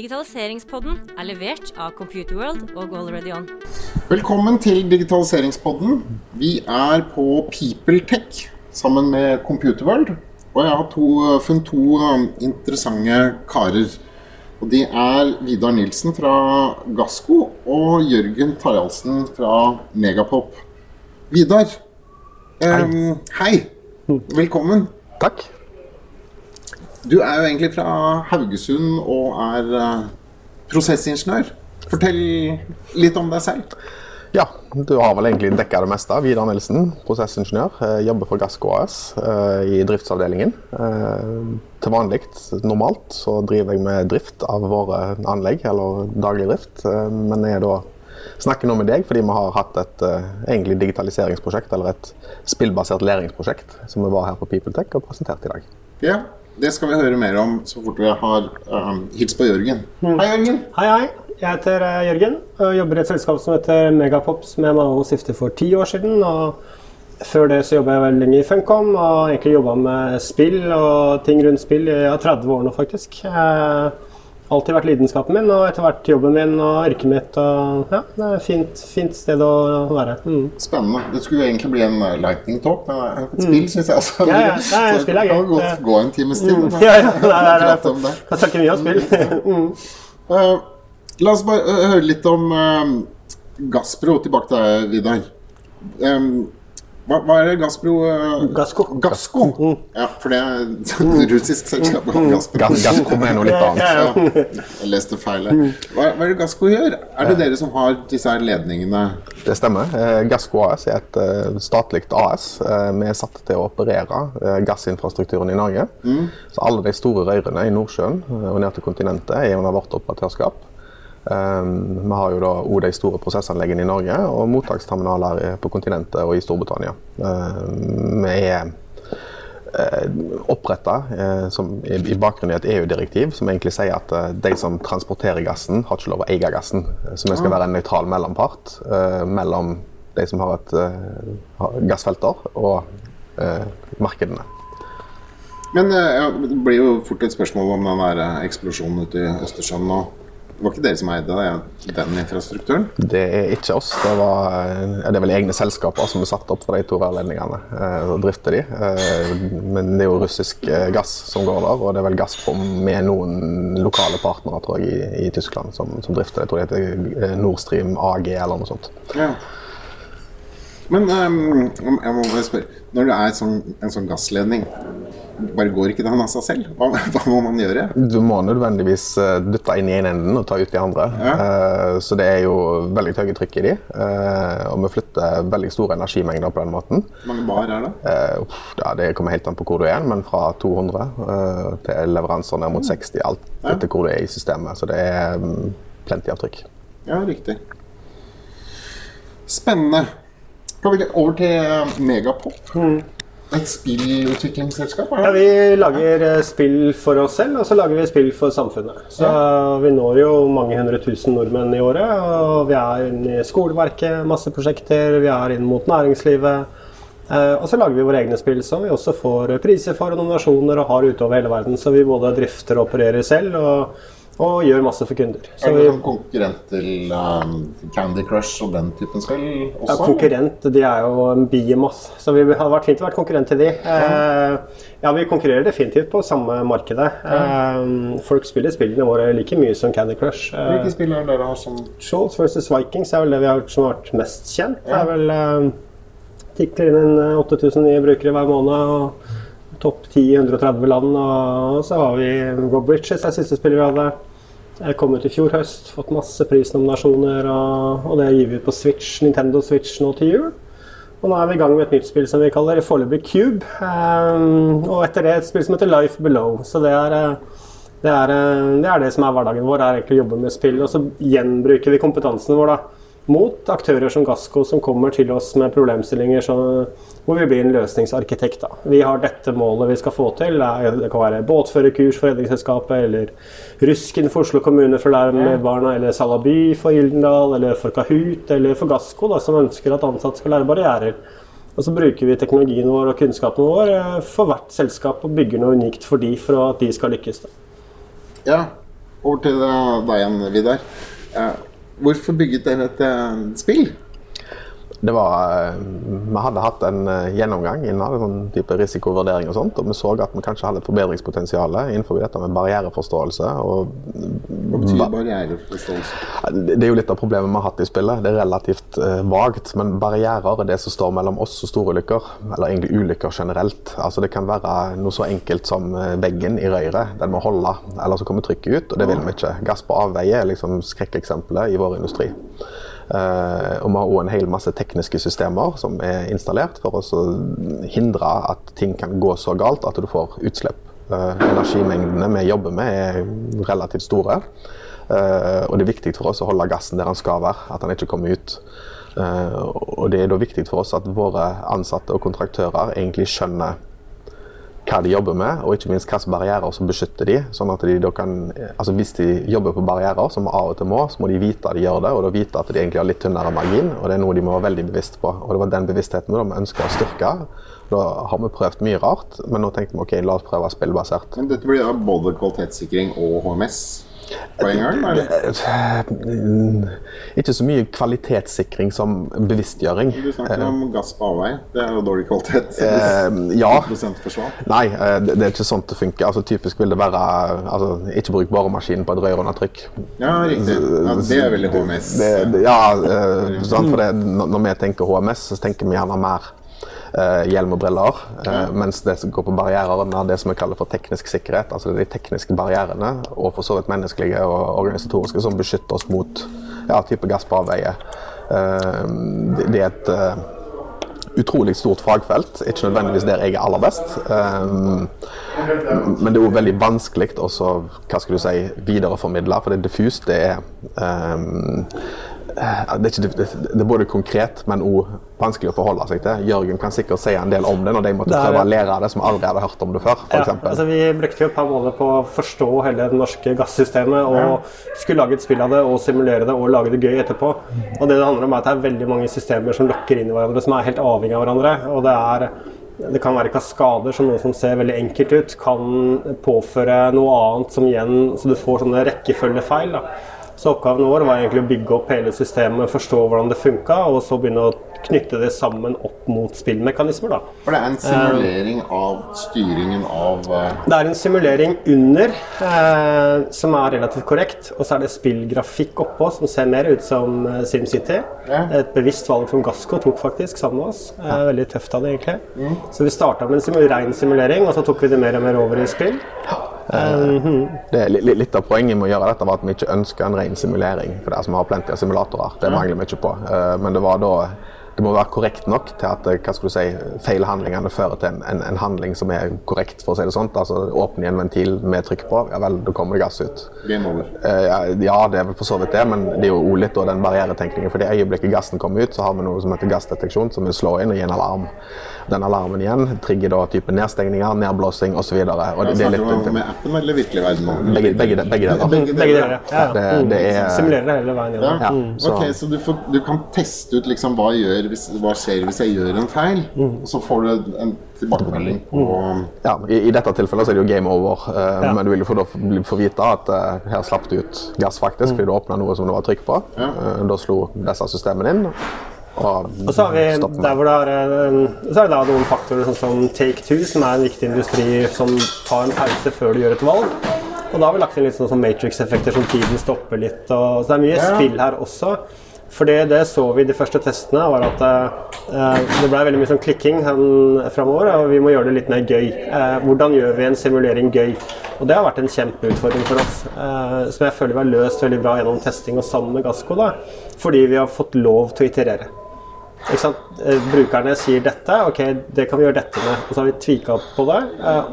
Digitaliseringspodden er levert av Computerworld og AlreadyOn. Velkommen til Digitaliseringspodden. Vi er på PeopleTech sammen med Computerworld. Og jeg har to, funnet to um, interessante karer. Og De er Vidar Nilsen fra Gassco og Jørgen Tarjalsen fra Megapop. Vidar, em, hei. Velkommen. Takk. Du er jo egentlig fra Haugesund og er eh, prosessingeniør. Fortell litt om deg selv. Ja, du har vel egentlig dekka det meste. Vidar Nilsen, prosessingeniør. eh, Jobber for Gassco AS eh, i driftsavdelingen. Til vanlig, normalt, så driver jeg med drift av våre anlegg, eller daglig drift. Men jeg da snakker nå med deg fordi vi har hatt et egentlig digitaliseringsprosjekt, eller et spillbasert læringsprosjekt, som vi var her på PeopleTech og presenterte i dag. Ja, det skal vi høre mer om så fort vi har um, hilst på Jørgen. Hei, Jørgen. Hei, hei. Jeg heter eh, Jørgen og jobber i et selskap som heter Megapop, som jeg var med å stifte for ti år siden. Og før det så jobba jeg veldig lenge i Funcom og egentlig jobba med spill og ting rundt spill i ja, 30 år nå, faktisk. Eh, alltid vært lidenskapen min, og etter hvert jobben min og yrket mitt. Og ja, det er et fint, fint sted å være. Mm. Spennende. Det skulle egentlig bli en uh, lightning talk, men uh, et spill syns jeg også. Ja, ja. Nei, så spill er det kan godt gå en times tid. Mm. Ja, ja. Nei, nei, nei. nei. om det. Jeg mye om spill. mm. Uh, la oss bare høre litt om uh, Gaspro. Tilbake til deg, Vidar. Um, hva, hva er det Gaspro uh, Gassco. Gassco. Mm. Ja, for det er russisk selskap. Gaspro. Gass, Gasscom er noe litt annet. Ja, jeg leste feil. her. Hva, hva er det Gassco gjør? Er det dere som har disse her ledningene? Det stemmer. Eh, Gassco AS er et eh, statlig AS. Eh, Vi er satt til å operere eh, gassinfrastrukturen i Norge. Så alle de store rørene i Nordsjøen eh, og ned til kontinentet er under vårt operatørskap. Eh, Vi har jo da òg de store prosessanleggene i Norge og mottaksterminaler på kontinentet og i Storbritannia. Um, Vi er oppretta i, i bakgrunn i et EU-direktiv som egentlig sier at eh, de som transporterer gassen, har ikke lov å eie gassen. Så vi skal være en nøytral mellompart eh, mellom de som har et eh, gassfelter, og eh, markedene. Men eh, det blir jo fort et spørsmål om den der eh, eksplosjonen ute i Østersjøen nå. Det var ikke dere som eide det, den infrastrukturen? Det er ikke oss. Det, var, eh, det er vel egne selskaper som er satt opp for de to rørledningene eh, og drifter de. Eh, men det er jo russisk gass som går der, og det er vel Gazprom med noen lokale partnere tror jeg, i, i Tyskland som, som drifter det. Jeg tror det heter Nord Stream AG eller noe sånt. Ja. Men um, jeg må bare spørre Når det er sånn, en sånn gassledning, bare går ikke den av seg selv? Hva, hva må man gjøre? Du må nødvendigvis eh, dytte inn i en enden og ta ut i andre. Eh, Så det er jo veldig høye trykk i de. eh, Og vi flytter veldig store energimengder på den måten. Hvor mange bar er det? Eh, ja, det kommer helt an på hvor du er, men fra 200 eh, til leveranser ned mot 60, alt etter hvor du er i systemet. Så det er mm, plenty av trykk. Ja, riktig. Spennende. Skal vi over til Megapop? Et spillutviklingsselskap? Ja? Vi lager eh, spill for oss selv, og så lager vi spill for samfunnet. Så Vi når jo mange hundre tusen nordmenn i året. og Vi er inne i skoleverket, masse prosjekter. Vi er inn mot næringslivet. Eh, Og så lager vi våre egne spill som vi også får priser for og nominasjoner og har utover hele verden. Så vi både drifter og opererer selv og, og gjør masse for kunder. Så Er vi, det konkurrent til um, Candy Crush og den typen spill ja, konkurrent, de er jo en biomass, så vi hadde vært fint å være konkurrent til de. Eh, ja, vi konkurrerer definitivt på samme markedet. Eh, folk spiller spillene våre like mye som Candy Crush. Eh, Hvilke spill er det dere har som Shoals vs. Vikings er vel det vi har som har vært mest kjent. Det er vel tikler inn eh, 8000 nye brukere hver måned. og Topp 10 i 130 land. Og så har vi Rob Riches, er siste spiller vi hadde. Jeg kom ut i fjor høst, fått masse prisnominasjoner, og, og det gir vi ut på Switch, Nintendo Switch nå til jul. Og nå er vi i gang med et nytt spill som vi kaller foreløpig Cube. Um, og etter det et spill som heter Life Below. Så det er, eh, det er, eh, det er det som er hverdagen vår, er egentlig å jobbe med spill. Og så gjenbruker vi kompetansen vår da, mot aktører som Gassco som kommer til oss med problemstillinger så, hvor vi blir en løsningsarkitekt. Da. Vi har dette målet vi skal få til. Det kan være båtførerkurs for Redningsselskapet, eller Rusken for Oslo kommune for å lære med barna, eller Salaby for Gyldendal, eller for Kahoot, eller for Gassco, da, som ønsker at ansatte skal lære barrierer. Og så bruker vi teknologien vår og kunnskapen vår eh, for hvert selskap og bygger noe unikt for de for at de skal lykkes. Da. Ja. over til deg igjen, Vidar. Hvorfor bygget dere et spill? Det var, eh, vi hadde hatt en eh, gjennomgang innen sånn type risikovurdering og sånt, og vi så at vi kanskje hadde et forbedringspotensial innenfor dette med barriereforståelse. og Hva betyr barriereforståelse? Det er jo litt av problemet vi har hatt i spillet. Det er relativt eh, vagt, men barrierer er det som står mellom oss og storulykker. Eller egentlig ulykker generelt. Altså Det kan være noe så enkelt som eh, veggen i røret. Den må holde, eller så kommer trykket ut, og det vil vi ikke. Gass på avveie er liksom skrekkeksempelet i vår industri. Eh, og vi har òg en hel masse tekniske systemer som er installert for å hindre at ting kan gå så galt at du får utslipp. Eh, energimengdene vi jobber med er relativt store. Eh, og det er viktig for oss å holde gassen der den skal være, at den ikke kommer ut. og det er da viktig for oss at våre ansatte og kontraktører egentlig skjønner hva de jobber med, og ikke minst hvilke barrierer som beskytter de, sånn at de da kan, altså Hvis de jobber på barrierer, som av og til må, så må de vite at de gjør det, og da vite at de egentlig har litt tynnere margin. og Det er noe de må være veldig bevisst på. og Det var den bevisstheten vi ønsker å styrke. Da har vi prøvd mye rart, men nå tenkte vi ok, la oss prøve spillbasert. Men dette blir da både kvalitetssikring og HMS? På en gang? Eller? Ikke så mye kvalitetssikring som bevisstgjøring. Du snakker om gass på avvei. Det er jo dårlig kvalitet. Eh, ja. Nei, eh, det er ikke sånn det funker. Altså, typisk vil det være altså, Ikke bruk boremaskinen på et rør under trykk. Ja, riktig. Ja, det er veldig HMS. Det, det, ja, eh, sant? for det, når vi tenker HMS, så tenker vi gjerne mer Eh, hjelm og briller. Eh, mens det som går på barrierer, er det som vi kaller for teknisk sikkerhet. Altså de tekniske barrierene, og for så vidt menneskelige og organisatoriske, som beskytter oss mot ja, type gass på avveie. Eh, det er et utrolig stort fagfelt. Ikke nødvendigvis der jeg er aller best. men det er òg veldig vanskelig å si, videreformidle, for det er diffust. Det er Eh, det er, ikke, det er, både konkret, men òg vanskelig å forholde seg til. Jørgen kan sikkert si en del om det når de måtte prøve å lære av det som aldri hadde hørt om det før. For ja, altså vi brukte jo et par måneder på å forstå hele det norske gassystemet og skulle lage et spill av det og simulere det og lage det gøy etterpå. Og det det handler om er at det er veldig mange systemer som lokker inn i hverandre, som er helt avhengig av hverandre. og det er det kan være kaskader som noe som ser veldig enkelt ut, kan påføre noe annet som igjen Så du får sånne rekkefølgefeil. da. Så oppgaven vår var egentlig å bygge opp hele systemet, forstå hvordan det funka, og så begynne å knytte det sammen opp mot spillmekanismer. Da. For det er en simulering uh, av styringen av uh... Det er en simulering under uh, som er relativt korrekt, og så er det spillgrafikk oppå som ser mer ut som SimCity. Ja. Et bevisst valg som Gassco tok faktisk sammen med oss. veldig tøft av det, egentlig. Mm. Så vi starta med en sim ren simulering, og så tok vi det mer og mer over i spill. Uh, det er litt av poenget med å gjøre dette var at vi ikke ønsker en ren simulering. For det er som har plenty av simulatorer. Det mangler vi ikke på. Uh, men det var da det må være korrekt nok til at hva skal du si, feilhandlingene fører til en, en, en, handling som er korrekt, for å si det sånt. Altså åpne en ventil med trykk på, ja vel, da kommer det gass ut. Game over. Eh, ja, det er vel for så vidt det, men det er jo litt den barrieretenkningen. For det øyeblikket gassen kommer ut, så har vi noe som heter gassdeteksjon, som vil slå inn og gi en alarm. Den alarmen igjen trigger da type nedstengninger, nedblåsing osv. Snakker du med appen eller virkelig verden? Begge, begge, begge deler. Begge, deler, ja. Det, det er, Simulerer det hele veien gjennom. Ja. Mm. Ok, så du, får, du, kan teste ut liksom hva, gjør, hvis, hva skjer hvis jeg gjør en feil, mm. og så får du en tilbakemelding på mm. Ja, i, i, dette tilfellet så er det jo game over, uh, ja. men du vil jo få, få vite at uh, her slapp du ut gass faktisk, mm. fordi du åpna noe som det var trykk på. Ja. Uh, da slo disse systemene inn. Og, så har vi er, så er det da noen faktorer sånn som Take Two, som er en viktig industri som tar en pause før du gjør et valg. Og da har vi lagt inn litt sånn Matrix-effekter som tiden stopper litt. Og, så det er mye ja. spill her også. For det så vi i de første testene, var at eh, det ble veldig mye sånn klikking framover. Og vi må gjøre det litt mer gøy. Eh, hvordan gjør vi en simulering gøy? Og det har vært en kjempeutfordring for oss. Eh, som jeg føler vi har løst veldig bra gjennom testing og sammen med Gassco. Fordi vi har fått lov til å iterere. Brukerne sier dette, ok, det kan vi gjøre dette med. Og så har vi tvika på det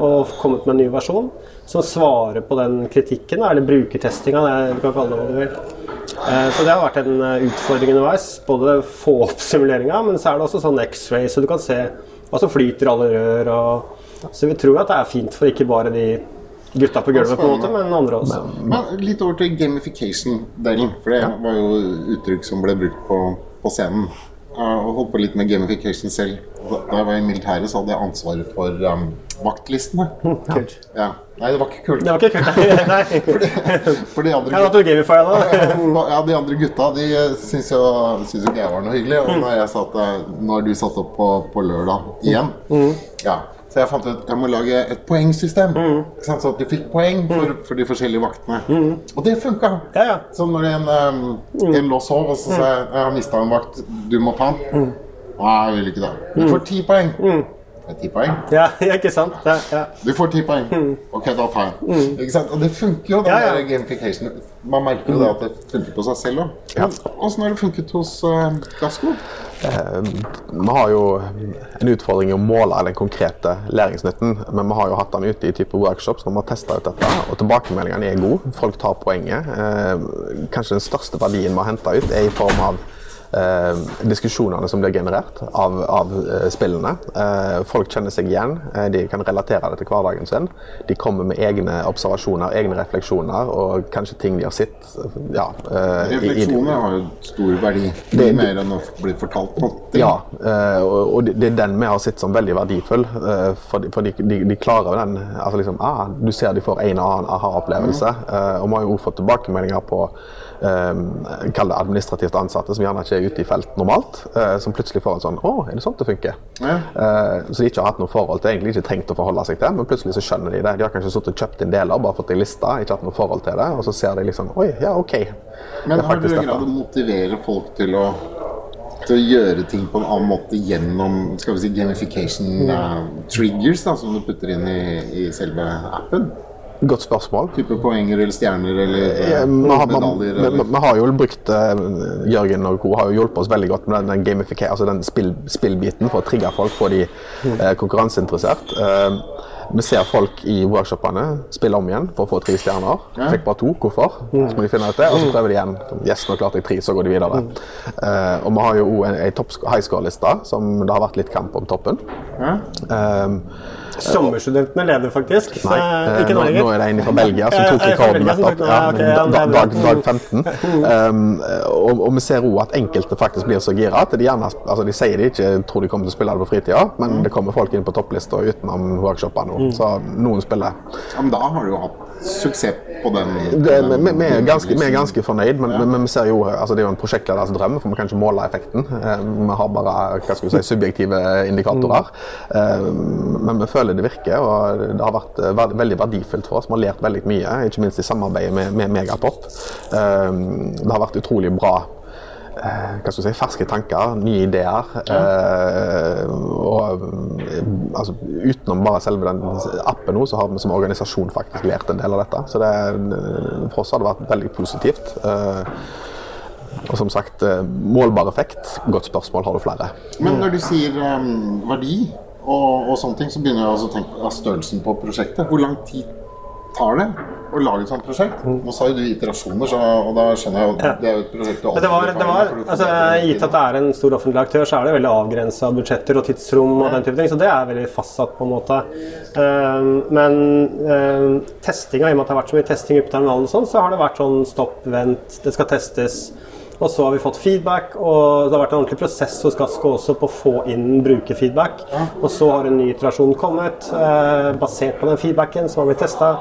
og kommet med en ny versjon som svarer på den kritikken, eller brukertestinga, du kan kalle det hva du vil. Eh, så det har vært en utfordring underveis. Både få opp simuleringa, men så er det også sånn X-ray, så du kan se hva som flyter i alle rør. Og, så vi tror at det er fint for ikke bare de gutta på gulvet, på en måte, men andre også. Men, litt over til gamification-delen, for det var jo uttrykk som ble brukt på, på scenen. Og holdt på litt med gamification selv. Da jeg var i militæret, så hadde jeg ansvaret for um, vaktlistene. Kult. Ja. Nei, det var ikke kult. Det var ikke kult, nei. nei. For de andre gutta? Ja, De andre gutta de syntes jo, syntes jo ikke jeg var noe hyggelig. Og når jeg satt, at eh, Nå har du satt opp på, på lørdag igjen ja. Så jeg fant ut at jeg må lage et poengsystem. Mm. Så at du fikk poeng for, for de forskjellige vaktene. Og det funka. Ja, ja. Så når en, um, en lå sov, og så sa jeg jeg har mista en vakt, du må ta den. Nei, jeg vil ikke det. Du får ti poeng. Er ti poeng. Ja, ja, ikke sant? Ja, ja. Du får ti poeng. Ok, da tar jeg. Ikke sant? Og det funker jo, den Ja, ja. der gamification. Man merker jo det at det funker på seg selv òg. Ja. Åssen har det funket hos uh, Gasko? Eh, Vi har jo en utfordring i å måle den konkrete læringsnytten, men vi har jo hatt den ute i type workshops når vi har testa ut dette, og tilbakemeldingene er gode. Folk tar poenget. Eh, Kanskje den største verdien vi har henta ut, er i form av eh, diskusjonene som blir generert av, av eh, spillene. Eh, folk kjenner seg igjen, eh, de kan relatere det til hverdagen sin. De kommer med egne observasjoner, egne refleksjoner og kanskje ting de har sett. Ja, eh, Refleksjoner har jo stor verdi. det, mer enn å bli fortalt noe. ja, eh, og og det er den vi har sett som veldig verdifull. For, de, for de, de, de klarer jo den altså liksom, ah, Du ser de får en og annen aha-opplevelse. eh, Og vi har jo også fått tilbakemeldinger på eh, administrativt ansatte som gjerne ikke er ute i felt normalt, eh, som plutselig får en sånn Å, er det sånn det funker? Ja. Eh, Så de ikke har hatt noe forhold til, egentlig ikke trengt å forholde seg til, men plutselig så skjønner de det. De har kanskje sittet og kjøpt inn deler, bare fått det i lista, ikke hatt noe forhold til det, og så ser de liksom Oi, ja, OK. Men har du greid å motivere folk til å, til å gjøre ting på en annen måte gjennom skal vi si, gamification uh, triggers da, som du putter inn i, i selve appen? Godt spørsmål. Type poenger eller stjerner eller Ja, uh, vi, har, medaljer? vi, har jo brukt uh, Jørgen og co. har jo hjulpet oss veldig godt med den, den, altså den spill, spillbiten for å trigge folk, få de uh, konkurranseinteressert. Uh, vi ser folk i workshopene spille om igjen for å få tre stjerner. Fikk bare to. Hvorfor? Så må de finne ut det, og så prøver de igjen. Yes, nå klarte jeg tre, så går de videre. Uh, og vi har jo òg en, en topp high score-liste som det har vært litt kamp om toppen. Ja? Eh, Sommerstudentene leder faktisk. Så, Nei, eh, ikke nå, nå er det en fra Belgia som tok rekorden nettopp. Ja, okay, ja, dag, dag, dag 15. Um, og, og vi ser òg at enkelte faktisk blir så gira at de gjerne altså de sier de ikke tror de kommer til å spille det på fritida, men det kommer folk inn på topplista utenom workshopene nå. Så noen spiller. Ja, men da har du jo hatt suksess på den. Vi, er ganske, ganske fornøyd, men, men, men vi ser jo, altså det er jo en prosjektleders drøm, for vi kan ikke måle effekten. Eh, Vi har bare hva skal vi si, subjektive indikatorer. Eh, Men vi føler det virker, og det har vært eh, veldig verdifullt for oss. Vi har lært veldig mye, ikke minst i samarbeidet med, med Megapop. Det har vært utrolig bra hva skal si, ferske tanker, nye ideer. Eh, og eh, altså, utenom bare selve den appen nå, så har vi som organisasjon faktisk lært en del av dette. Så det, for oss har det vært veldig positivt. Eh, og som sagt, eh, målbar effekt. Godt spørsmål, har du flere? Men når du sier um, verdi og, og sånne ting, så begynner jeg å tenke på størrelsen på prosjektet. Hvor lang tid tar det å lage et sånt prosjekt? Nå sa jo du iterasjoner, så, og da skjønner jeg jo det er jo et prosjekt du det var, det var, altså. Gitt at det er en stor offentlig aktør, så er det veldig avgrensa budsjetter og tidsrom. og den type ting, Så det er veldig fastsatt. på en måte. Um, men um, testinga, i og med at det har vært så mye testing oppe i terminalen, og sånn, så har det vært sånn stopp, vent, det skal testes. Og så har vi fått feedback, og det har vært en ordentlig prosess hos Gassco også på å få inn brukerfeedback. Og så har en ny iterasjon kommet, eh, basert på den feedbacken som har blitt testa.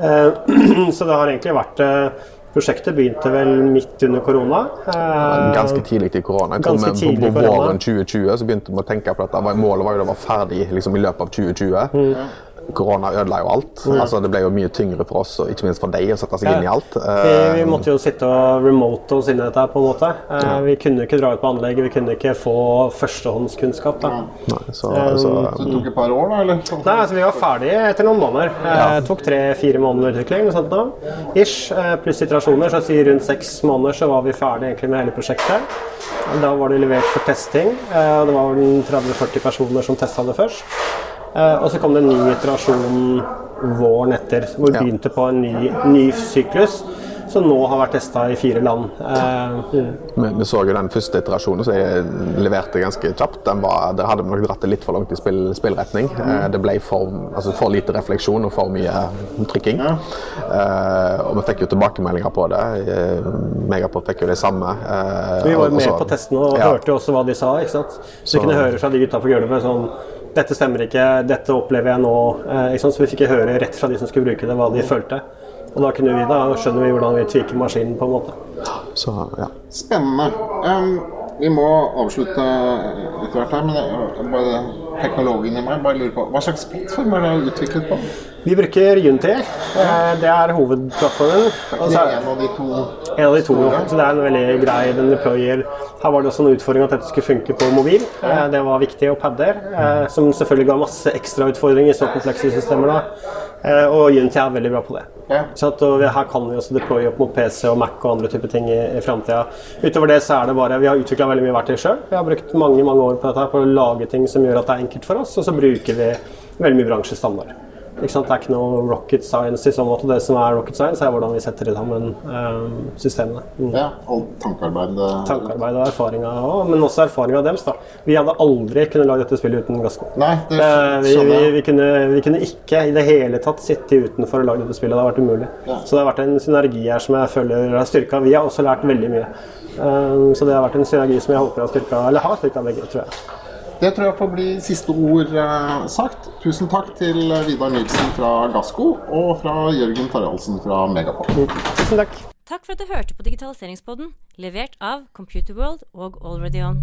Eh, så det har egentlig vært eh, Prosjektet begynte vel midt under korona. Eh, Ganske tidlig i korona. Ganske tidlig på, våren 2020 så begynte vi å tenke på dette. Målet var jo å være ferdig liksom, i løpet av 2020. Mm. Korona ødela jo alt. Altså, det ble jo mye tyngre for oss, og ikke minst for deg, å sette seg inn i alt. Vi, vi Eh, måtte jo sitte og remote oss inn i dette på en måte. Ja. Vi kunne ikke dra ut på anlegget, vi kunne ikke få førstehåndskunnskap. da. nei, så, så, Så det tok et par år, da? eller? Nei, altså Vi var ferdige etter noen måneder. Eh, Det tok tre-fire måneder utvikling. noe sånt da. Ish, eh, pluss iterasjoner. Så si rundt seks måneder så var vi ferdig egentlig med hele prosjektet. Da var det levert for testing. eh, Det var 30-40 personer som testa det først. Eh, Og så kom det en ny iterasjon våren etter, hvor vi Ja. begynte på en ny, ny syklus. som nå har vært testa i fire land. Eh, mm. Vi, vi så jo den første iterasjonen som jeg leverte ganske kjapt. Den var, der hadde vi nok dratt det litt for langt i spill, spillretning. Eh, det ble for, altså for lite refleksjon og for mye trykking. Eh, og vi fikk jo tilbakemeldinger på det. Eh, Megapod fikk jo det samme. Eh, Vi var og med på testene og Ja. hørte jo også hva de sa. ikke sant? Så, Så- vi kunne høre fra de gutta på gulvet sånn Dette stemmer ikke, dette opplever jeg nå. Eh, ikke sant? Så vi fikk høre rett fra de som skulle bruke det, hva de følte. Og da kunne vi da skjønner vi hvordan vi tviker maskinen, på en måte. Så, ja. Spennende. Um, vi må avslutte etter hvert her, men jeg, bare, teknologen i meg bare lurer på hva slags plattform er det utviklet på? Vi bruker Unity. Eh, det er hovedplattformen. Og så er en av de to en av de to. Så det er en veldig grei den deployer. Her var det også en utfordring at dette skulle funke på mobil. Eh, Det var viktig. Og padder, eh, som selvfølgelig ga masse ekstrautfordringer i så komplekse systemer. da. Og Unity er veldig bra på det. Så at, her kan vi også deploye opp mot PC og Mac og andre typer ting i, i framtida. Utover det så er det bare Vi har utvikla veldig mye verktøy sjøl. Vi har brukt mange mange år på dette her på å lage ting som gjør at det er enkelt for oss, og så bruker vi veldig mye bransjestandard. Det er ikke noe rocket science i så måte. Det som er rocket science, er hvordan vi setter i sammen um, systemene. Mm. Ja, og tankearbeid. eh, Tankearbeid og erfaringa men også erfaringa deres. da. Vi hadde aldri kunnet lage dette spillet uten Gassco. Nei, det Eh, vi, vi, vi, kunne, vi kunne ikke i det hele tatt sitte utenfor og lage dette spillet. Det hadde vært umulig. Ja. Så det har vært en synergi her som jeg føler har styrka. Vi har også lært veldig mye. Um, Så det har vært en synergi som jeg håper har styrka, eller har styrka begge, tror jeg. Det tror jeg får bli siste ord uh, sagt. Tusen takk til Vidar Nilsen fra Gassco og fra Jørgen Taraldsen fra Megapod. Tusen takk. Takk for at du hørte på Digitaliseringspodden, levert av Computerworld og Already On.